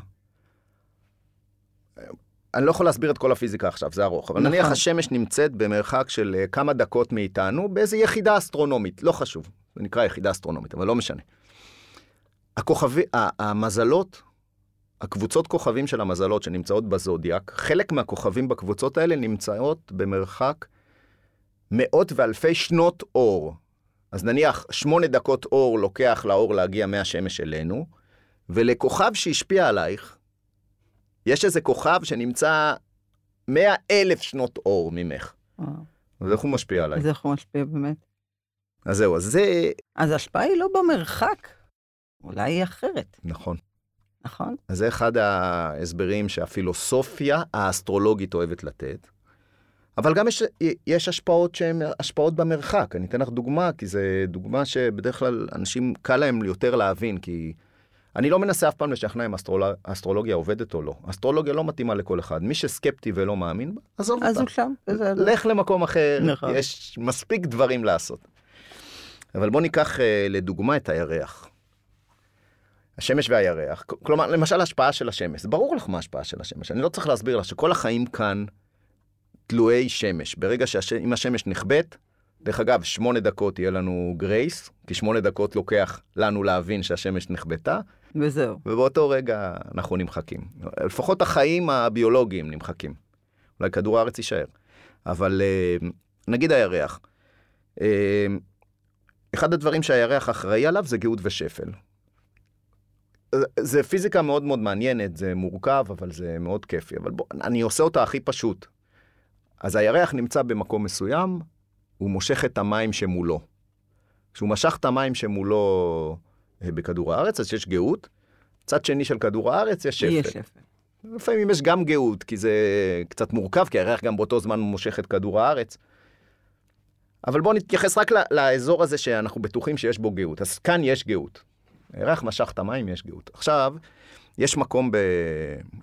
C: אני לא יכול להסביר את כל הפיזיקה עכשיו, זה ארוך, אבל
A: נכון.
C: נניח השמש נמצאת במרחק של אה, כמה דקות מאיתנו, באיזו יחידה אסטרונומית, לא חשוב, זה נקרא יחידה אסטרונומית, אבל לא משנה. הכוכבי, המזלות, הקבוצות כוכבים של המזלות שנמצאות בזודיאק, חלק מהכוכבים בקבוצות האלה נמצאות במרחק מאות ואלפי שנות אור. אז נניח שמונה דקות אור לוקח לאור להגיע מהשמש אלינו, ולכוכב שהשפיע עלייך, יש איזה כוכב שנמצא מאה אלף שנות אור ממך. אז איך הוא משפיע עליי?
A: אז איך הוא משפיע באמת?
C: אז זהו, אז זה...
A: אז ההשפעה היא לא במרחק, אולי היא אחרת,
C: נכון.
A: נכון?
C: אז זה אחד ההסברים שהפילוסופיה האסטרולוגית אוהבת לתת. אבל גם יש, יש השפעות שהן השפעות במרחק. אני אתן לך דוגמה, כי זו דוגמה שבדרך כלל אנשים, קל להם יותר להבין, כי אני לא מנסה אף פעם לשכנע אם אסטרול... אסטרולוגיה עובדת או לא. אסטרולוגיה לא מתאימה לכל אחד. מי שסקפטי ולא מאמין בה, עזוב
A: אז
C: אותה.
A: הוא שם.
C: לך למקום אחר,
A: נכון.
C: יש מספיק דברים לעשות. אבל בוא ניקח אה, לדוגמה את הירח. השמש והירח, כלומר, למשל השפעה של השמש, ברור לך מה ההשפעה של השמש, אני לא צריך להסביר לך שכל החיים כאן תלויי שמש. ברגע שאם השמש נכבדת, דרך אגב, שמונה דקות יהיה לנו גרייס, כי שמונה דקות לוקח לנו להבין שהשמש נכבדה,
A: וזהו.
C: ובאותו רגע אנחנו נמחקים. לפחות החיים הביולוגיים נמחקים. אולי כדור הארץ יישאר. אבל אה, נגיד הירח. אה, אחד הדברים שהירח אחראי עליו זה גאות ושפל. זה פיזיקה מאוד מאוד מעניינת, זה מורכב, אבל זה מאוד כיפי. אבל בוא, אני עושה אותה הכי פשוט. אז הירח נמצא במקום מסוים, הוא מושך את המים שמולו. כשהוא משך את המים שמולו אה, בכדור הארץ, אז יש גאות. צד שני של כדור הארץ יש שפל.
A: יהיה שפל.
C: לפעמים יש גם גאות, כי זה קצת מורכב, כי הירח גם באותו זמן מושך את כדור הארץ. אבל בואו נתייחס רק לאזור הזה שאנחנו בטוחים שיש בו גאות. אז כאן יש גאות. הירח משך את המים, יש גאות. עכשיו, יש מקום ב...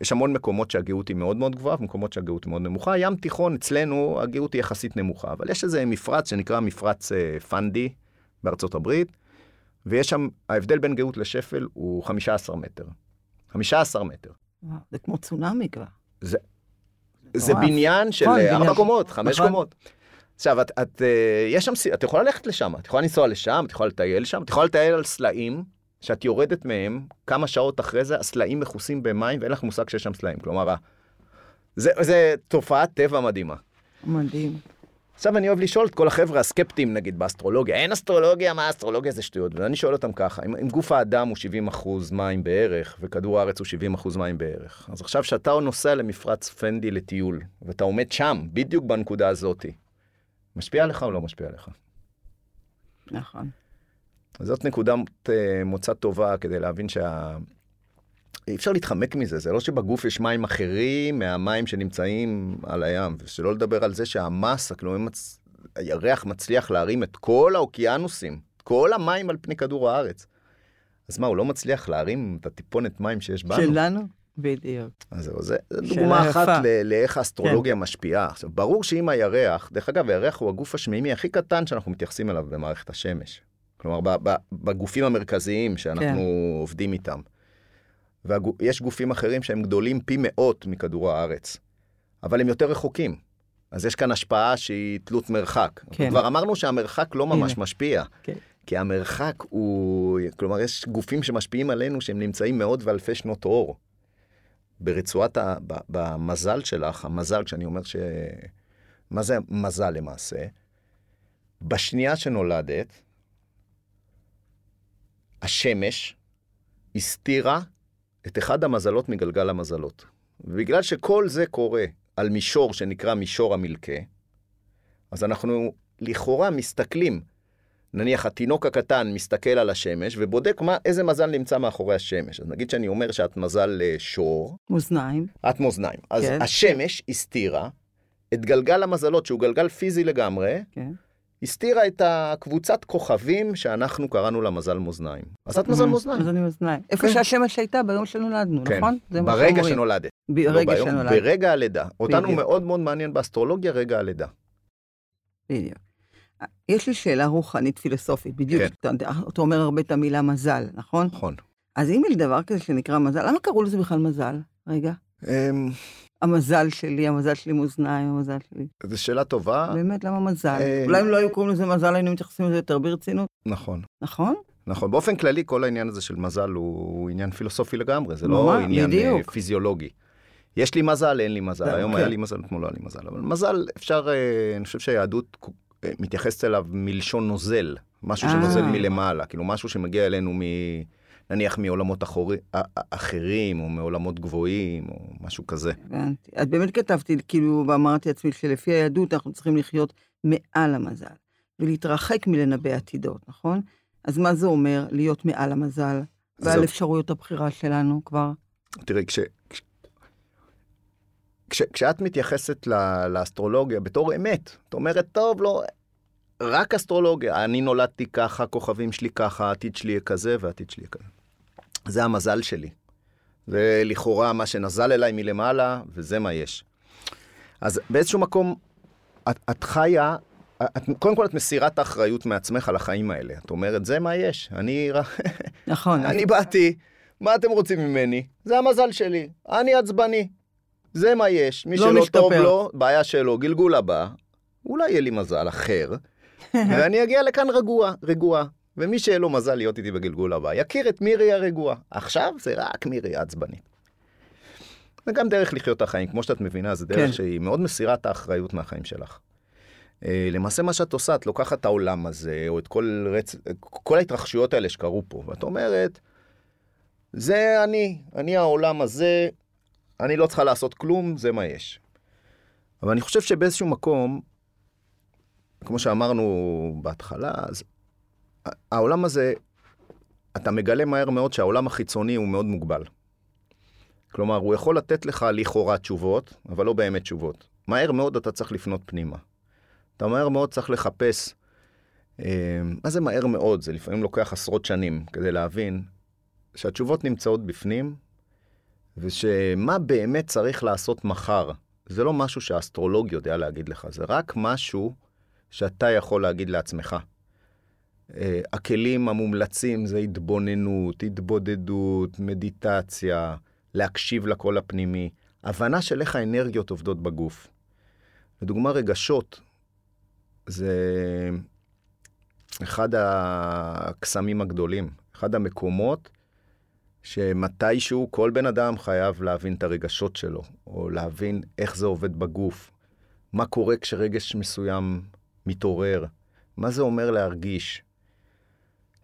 C: יש המון מקומות שהגאות היא מאוד מאוד גבוהה, ומקומות שהגאות מאוד נמוכה. ים תיכון, אצלנו הגאות היא יחסית נמוכה, אבל יש איזה מפרץ שנקרא מפרץ אה, פנדי בארצות הברית, ויש שם, ההבדל בין גאות לשפל הוא 15 מטר. 15 מטר.
A: וואו, זה כמו צונאמי כבר.
C: זה
A: מטורף.
C: בניין של
A: נכון,
C: ארבע קומות, חמש
A: נכון.
C: קומות. עכשיו, את, את, אה, יש שם, את יכולה ללכת לשם, את יכולה לנסוע לשם, את יכולה לטייל שם, את יכולה לטייל על סלעים, שאת יורדת מהם, כמה שעות אחרי זה, הסלעים מכוסים במים, ואין לך מושג שיש שם סלעים. כלומר, זה, זה תופעת טבע מדהימה.
A: מדהים.
C: עכשיו אני אוהב לשאול את כל החבר'ה הסקפטיים נגיד באסטרולוגיה, אין אסטרולוגיה, מה אסטרולוגיה זה שטויות, ואני שואל אותם ככה, אם, אם גוף האדם הוא 70 אחוז מים בערך, וכדור הארץ הוא 70 אחוז מים בערך, אז עכשיו שאתה נוסע למפרץ פנדי לטיול, ואתה עומד שם, בדיוק בנקודה הזאתי, משפיע עליך או לא משפיע עליך?
A: נכון.
C: זאת נקודת אה, מוצא טובה כדי להבין שה... אי אפשר להתחמק מזה, זה לא שבגוף יש מים אחרים מהמים שנמצאים על הים, ושלא לדבר על זה שהמסה, כלומר, מצ... הירח מצליח להרים את כל האוקיינוסים, כל המים על פני כדור הארץ. אז מה, הוא לא מצליח להרים את הטיפונת מים שיש בנו?
A: שלנו? בדיוק.
C: אז זהו, זה דוגמה אחת ל- לאיך האסטרולוגיה כן. משפיעה. עכשיו, ברור שאם הירח, דרך אגב, הירח הוא הגוף השמימי הכי קטן שאנחנו מתייחסים אליו במערכת השמש. כלומר, בגופים המרכזיים שאנחנו כן. עובדים איתם. ויש גופים אחרים שהם גדולים פי מאות מכדור הארץ, אבל הם יותר רחוקים. אז יש כאן השפעה שהיא תלות מרחק. כן. כבר אמרנו שהמרחק לא ממש הנה. משפיע. כן. כי המרחק הוא, כלומר, יש גופים שמשפיעים עלינו שהם נמצאים מאות ואלפי שנות אור. ברצועת, ה, במזל שלך, המזל, כשאני אומר ש... מה זה מזל למעשה? בשנייה שנולדת, השמש הסתירה את אחד המזלות מגלגל המזלות. ובגלל שכל זה קורה על מישור שנקרא מישור המלכה, אז אנחנו לכאורה מסתכלים, נניח התינוק הקטן מסתכל על השמש ובודק מה, איזה מזל נמצא מאחורי השמש. אז נגיד שאני אומר שאת מזל אה, שור.
A: מאזניים.
C: את מאזניים. אז כן. השמש הסתירה את גלגל המזלות, שהוא גלגל פיזי לגמרי, כן. הסתירה את הקבוצת כוכבים שאנחנו קראנו לה מזל מאזניים. אז את מזל מאזניים.
A: מזל מאזניים. איפה כן. שהשמש הייתה ביום שנולדנו,
C: כן.
A: נכון?
C: ברגע שנולדת.
A: ברגע לא שנולדת.
C: ברגע הלידה. אותנו מאוד מאוד מעניין באסטרולוגיה רגע הלידה.
A: בדיוק. יש לי שאלה רוחנית פילוסופית, בדיוק. כן. אתה, אתה אומר הרבה את המילה מזל, נכון?
C: נכון.
A: אז אם יש דבר כזה שנקרא מזל, למה קראו לזה בכלל מזל? רגע. המזל שלי, המזל שלי מאזניים, המזל שלי.
C: זו שאלה טובה.
A: באמת, למה מזל? אה, אולי אם לא היו קוראים לזה מזל, היינו מתייחסים לזה יותר ברצינות.
C: נכון.
A: נכון?
C: נכון. באופן כללי, כל העניין הזה של מזל הוא עניין פילוסופי לגמרי, זה לא עניין אה, פיזיולוגי. יש לי מזל, אין לי מזל. היום היה אוקיי. לי מזל, אתמול לא היה לי מזל. אבל מזל, אפשר, אה, אני חושב שהיהדות מתייחסת אליו מלשון נוזל. משהו שנוזל מלמעלה, כאילו משהו שמגיע אלינו מ... נניח מעולמות אחורי, אחרים, או מעולמות גבוהים, או משהו כזה.
A: הבנתי. אז באמת כתבתי, כאילו, ואמרתי לעצמי שלפי היהדות אנחנו צריכים לחיות מעל המזל, ולהתרחק מלנבא עתידות, נכון? אז מה זה אומר להיות מעל המזל, ועל אפשרויות הבחירה שלנו כבר?
C: תראי, כש... כש, כשאת מתייחסת ל, לאסטרולוגיה בתור אמת, את אומרת, טוב, לא, רק אסטרולוגיה, אני נולדתי ככה, כוכבים שלי ככה, העתיד שלי יהיה כזה והעתיד שלי יהיה כזה. זה המזל שלי. זה לכאורה מה שנזל אליי מלמעלה, וזה מה יש. אז באיזשהו מקום, את, את חיה, את, קודם כל את מסירה את האחריות מעצמך על החיים האלה. את אומרת, זה מה יש. אני...
A: נכון.
C: אני באתי, מה אתם רוצים ממני? זה המזל שלי. אני עצבני. זה מה יש. מי לא שלא משתפר. טוב לו, בעיה שלו, גלגול הבא. אולי יהיה לי מזל אחר, ואני אגיע לכאן רגוע, רגוע. ומי שיהיה לו מזל להיות איתי בגלגול הבא, יכיר את מירי הרגועה. עכשיו זה רק מירי העצבנית. זה גם דרך לחיות את החיים, כמו שאת מבינה, זה דרך כן. שהיא מאוד מסירה את האחריות מהחיים שלך. אה, למעשה מה שאת עושה, את לוקחת את העולם הזה, או את כל, רצ... כל ההתרחשויות האלה שקרו פה, ואת אומרת, זה אני, אני העולם הזה, אני לא צריכה לעשות כלום, זה מה יש. אבל אני חושב שבאיזשהו מקום, כמו שאמרנו בהתחלה, אז העולם הזה, אתה מגלה מהר מאוד שהעולם החיצוני הוא מאוד מוגבל. כלומר, הוא יכול לתת לך לכאורה תשובות, אבל לא באמת תשובות. מהר מאוד אתה צריך לפנות פנימה. אתה מהר מאוד צריך לחפש, אה, מה זה מהר מאוד? זה לפעמים לוקח עשרות שנים כדי להבין שהתשובות נמצאות בפנים, ושמה באמת צריך לעשות מחר. זה לא משהו שהאסטרולוג יודע להגיד לך, זה רק משהו שאתה יכול להגיד לעצמך. אה, הכלים המומלצים זה התבוננות, התבודדות, מדיטציה, להקשיב לקול הפנימי, הבנה של איך האנרגיות עובדות בגוף. לדוגמה, רגשות זה אחד הקסמים הגדולים, אחד המקומות שמתישהו כל בן אדם חייב להבין את הרגשות שלו, או להבין איך זה עובד בגוף. מה קורה כשרגש מסוים מתעורר, מה זה אומר להרגיש.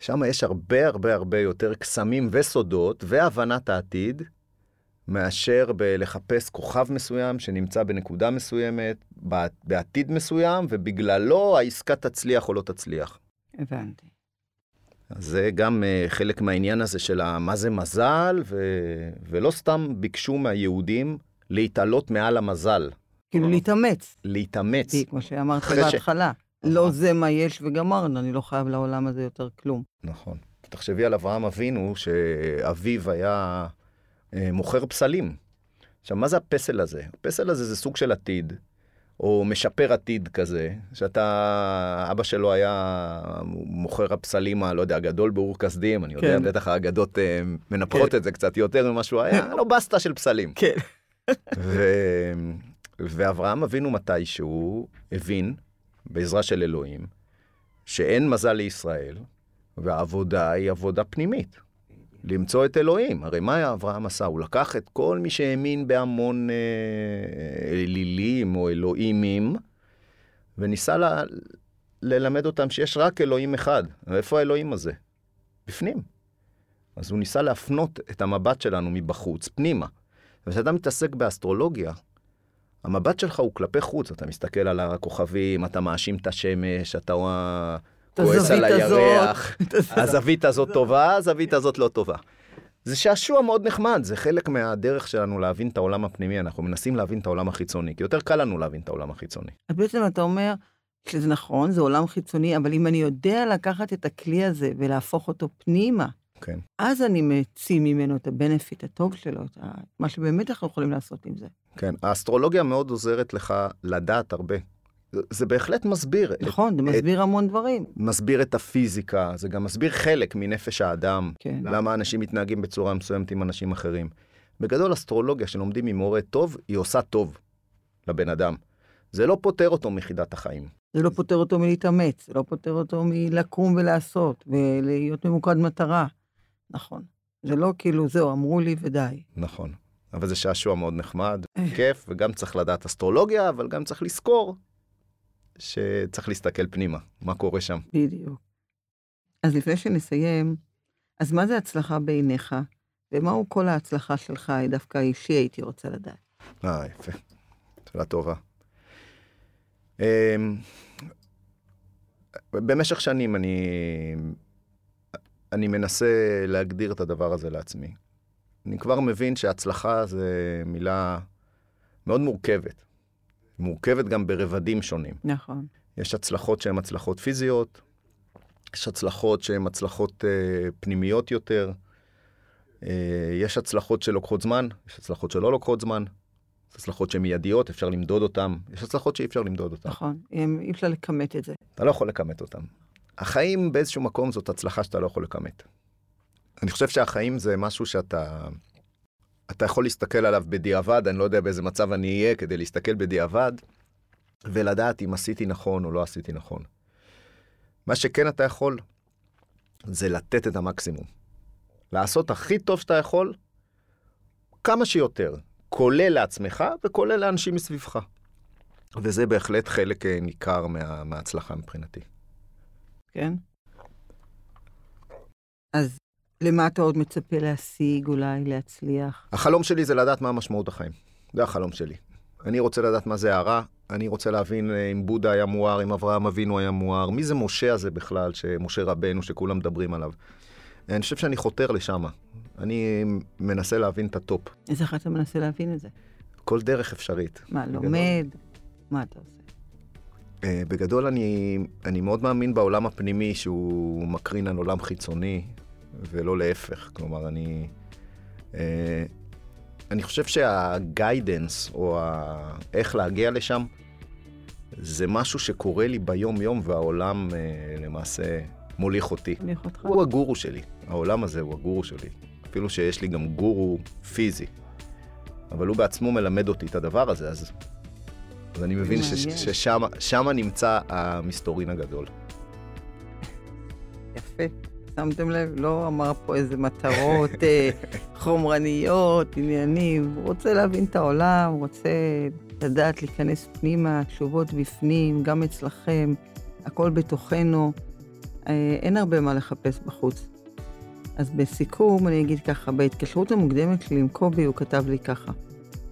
C: שם יש הרבה הרבה הרבה יותר קסמים וסודות והבנת העתיד, מאשר בלחפש כוכב מסוים שנמצא בנקודה מסוימת, בעתיד מסוים, ובגללו העסקה תצליח או לא תצליח.
A: הבנתי.
C: אז זה גם uh, חלק מהעניין הזה של מה זה מזל, ו... ולא סתם ביקשו מהיהודים להתעלות מעל המזל.
A: כאילו להתאמץ.
C: להתאמץ.
A: כמו שאמרת בהתחלה, ש... לא זה מה יש וגמרנו, אני לא חייב לעולם הזה יותר כלום.
C: נכון. תחשבי על אברהם אבינו, שאביו היה אה, מוכר פסלים. עכשיו, מה זה הפסל הזה? הפסל הזה זה סוג של עתיד, או משפר עתיד כזה, שאתה, אבא שלו היה מוכר הפסלים, הלא יודע, הגדול באור כסדים, אני יודע, כן. בטח האגדות אה, מנפחות כן. את זה קצת יותר ממה שהוא היה, לא בסטה של פסלים.
A: כן.
C: ו... ואברהם אבינו מתישהו הבין, בעזרה של אלוהים, שאין מזל לישראל, והעבודה היא עבודה פנימית. למצוא את אלוהים. הרי מה אברהם עשה? הוא לקח את כל מי שהאמין בהמון אה, אלילים או אלוהימים, וניסה ל, ללמד אותם שיש רק אלוהים אחד. ואיפה האלוהים הזה? בפנים. אז הוא ניסה להפנות את המבט שלנו מבחוץ, פנימה. וכשאתה מתעסק באסטרולוגיה, המבט שלך הוא כלפי חוץ, אתה מסתכל על הכוכבים, אתה מאשים את השמש, אתה כועס על הירח, הזווית הזאת טובה, הזווית הזאת לא טובה. זה שעשוע מאוד נחמד, זה חלק מהדרך שלנו להבין את העולם הפנימי, אנחנו מנסים להבין את העולם החיצוני, כי יותר קל לנו להבין את העולם החיצוני.
A: אז בעצם אתה אומר שזה נכון, זה עולם חיצוני, אבל אם אני יודע לקחת את הכלי הזה ולהפוך אותו פנימה,
C: כן.
A: אז אני מציא ממנו את הבנפיט הטוב שלו, את מה שבאמת אנחנו יכולים לעשות עם זה.
C: כן, האסטרולוגיה מאוד עוזרת לך לדעת הרבה. זה בהחלט מסביר.
A: נכון, את, זה מסביר את, המון דברים.
C: מסביר את הפיזיקה, זה גם מסביר חלק מנפש האדם.
A: כן.
C: למה אנשים מתנהגים בצורה מסוימת עם אנשים אחרים. בגדול, אסטרולוגיה שלומדים עם מורה טוב, היא עושה טוב לבן אדם. זה לא פוטר אותו מחידת החיים.
A: זה לא פוטר אותו מלהתאמץ, זה לא פוטר אותו מלקום ולעשות, ולהיות ממוקד מטרה. נכון. זה לא כאילו, זהו, אמרו לי ודי.
C: נכון. אבל זה שעשוע מאוד נחמד, אה. כיף, וגם צריך לדעת אסטרולוגיה, אבל גם צריך לזכור שצריך להסתכל פנימה, מה קורה שם.
A: בדיוק. אז לפני שנסיים, אז מה זה הצלחה בעיניך, ומהו כל ההצלחה שלך, דווקא אישי הייתי רוצה לדעת.
C: אה, יפה. שאלה טובה. אמ, במשך שנים אני, אני מנסה להגדיר את הדבר הזה לעצמי. אני כבר מבין שהצלחה זה מילה מאוד מורכבת. מורכבת גם ברבדים שונים.
A: נכון.
C: יש הצלחות שהן הצלחות פיזיות, יש הצלחות שהן הצלחות אה, פנימיות יותר, אה, יש הצלחות שלוקחות זמן, יש הצלחות שלא לוקחות זמן, יש הצלחות שהן מיידיות, אפשר למדוד אותן, יש הצלחות שאי אפשר למדוד אותן.
A: נכון, אי אפשר לכמת את זה.
C: אתה לא יכול לכמת אותן. החיים באיזשהו מקום זאת הצלחה שאתה לא יכול לכמת. אני חושב שהחיים זה משהו שאתה... אתה יכול להסתכל עליו בדיעבד, אני לא יודע באיזה מצב אני אהיה כדי להסתכל בדיעבד, ולדעת אם עשיתי נכון או לא עשיתי נכון. מה שכן אתה יכול, זה לתת את המקסימום. לעשות הכי טוב שאתה יכול, כמה שיותר, כולל לעצמך וכולל לאנשים מסביבך. וזה בהחלט חלק אה, ניכר מה, מההצלחה מבחינתי.
A: כן? אז למה אתה עוד מצפה להשיג, אולי להצליח?
C: החלום שלי זה לדעת מה המשמעות החיים. זה החלום שלי. אני רוצה לדעת מה זה הארה, אני רוצה להבין אה, אם בודהה היה מואר, אם אברהם אבינו היה מואר, מי זה משה הזה בכלל, שמשה רבנו, שכולם מדברים עליו. אני חושב שאני חותר לשם. אני מנסה להבין את ה top.
A: איזה איך אתה מנסה להבין את זה?
C: כל דרך אפשרית.
A: מה, לומד? מה אתה עושה?
C: Uh, בגדול אני, אני מאוד מאמין בעולם הפנימי שהוא מקרין על עולם חיצוני. ולא להפך. כלומר, אני... אה, אני חושב שהגיידנס, או ה... איך להגיע לשם, זה משהו שקורה לי ביום-יום, והעולם אה, למעשה מוליך אותי.
A: מוליך אותך.
C: הוא הגורו שלי. העולם הזה הוא הגורו שלי. אפילו שיש לי גם גורו פיזי. אבל הוא בעצמו מלמד אותי את הדבר הזה, אז, אז אני מבין ששם נמצא המסתורין הגדול.
A: יפה. שמתם לב? לא אמר פה איזה מטרות אה, חומרניות, עניינים. הוא רוצה להבין את העולם, הוא רוצה לדעת להיכנס פנימה, תשובות בפנים, גם אצלכם, הכל בתוכנו. אה, אין הרבה מה לחפש בחוץ. אז בסיכום אני אגיד ככה, בהתקשרות המוקדמת שלי עם קובי הוא כתב לי ככה: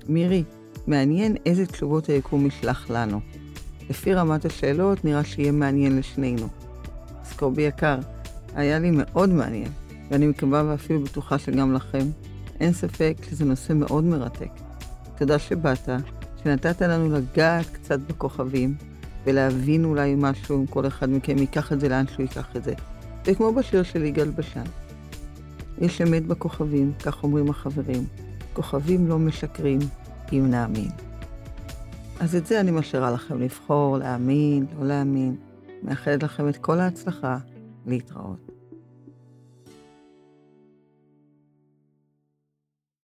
A: מירי, מעניין איזה תשובות היקום ישלח לנו. לפי רמת השאלות נראה שיהיה מעניין לשנינו. אז קובי יקר, היה לי מאוד מעניין, ואני מקווה ואפילו בטוחה שגם לכם. אין ספק שזה נושא מאוד מרתק. תודה שבאת, שנתת לנו לגעת קצת בכוכבים, ולהבין אולי משהו, אם כל אחד מכם ייקח את זה לאן שהוא ייקח את זה. וכמו בשיר של יגאל בשן. יש אמת בכוכבים, כך אומרים החברים. כוכבים לא משקרים, אם נאמין. אז את זה אני משאירה לכם לבחור, להאמין, לא להאמין. מאחלת לכם את כל ההצלחה, להתראות.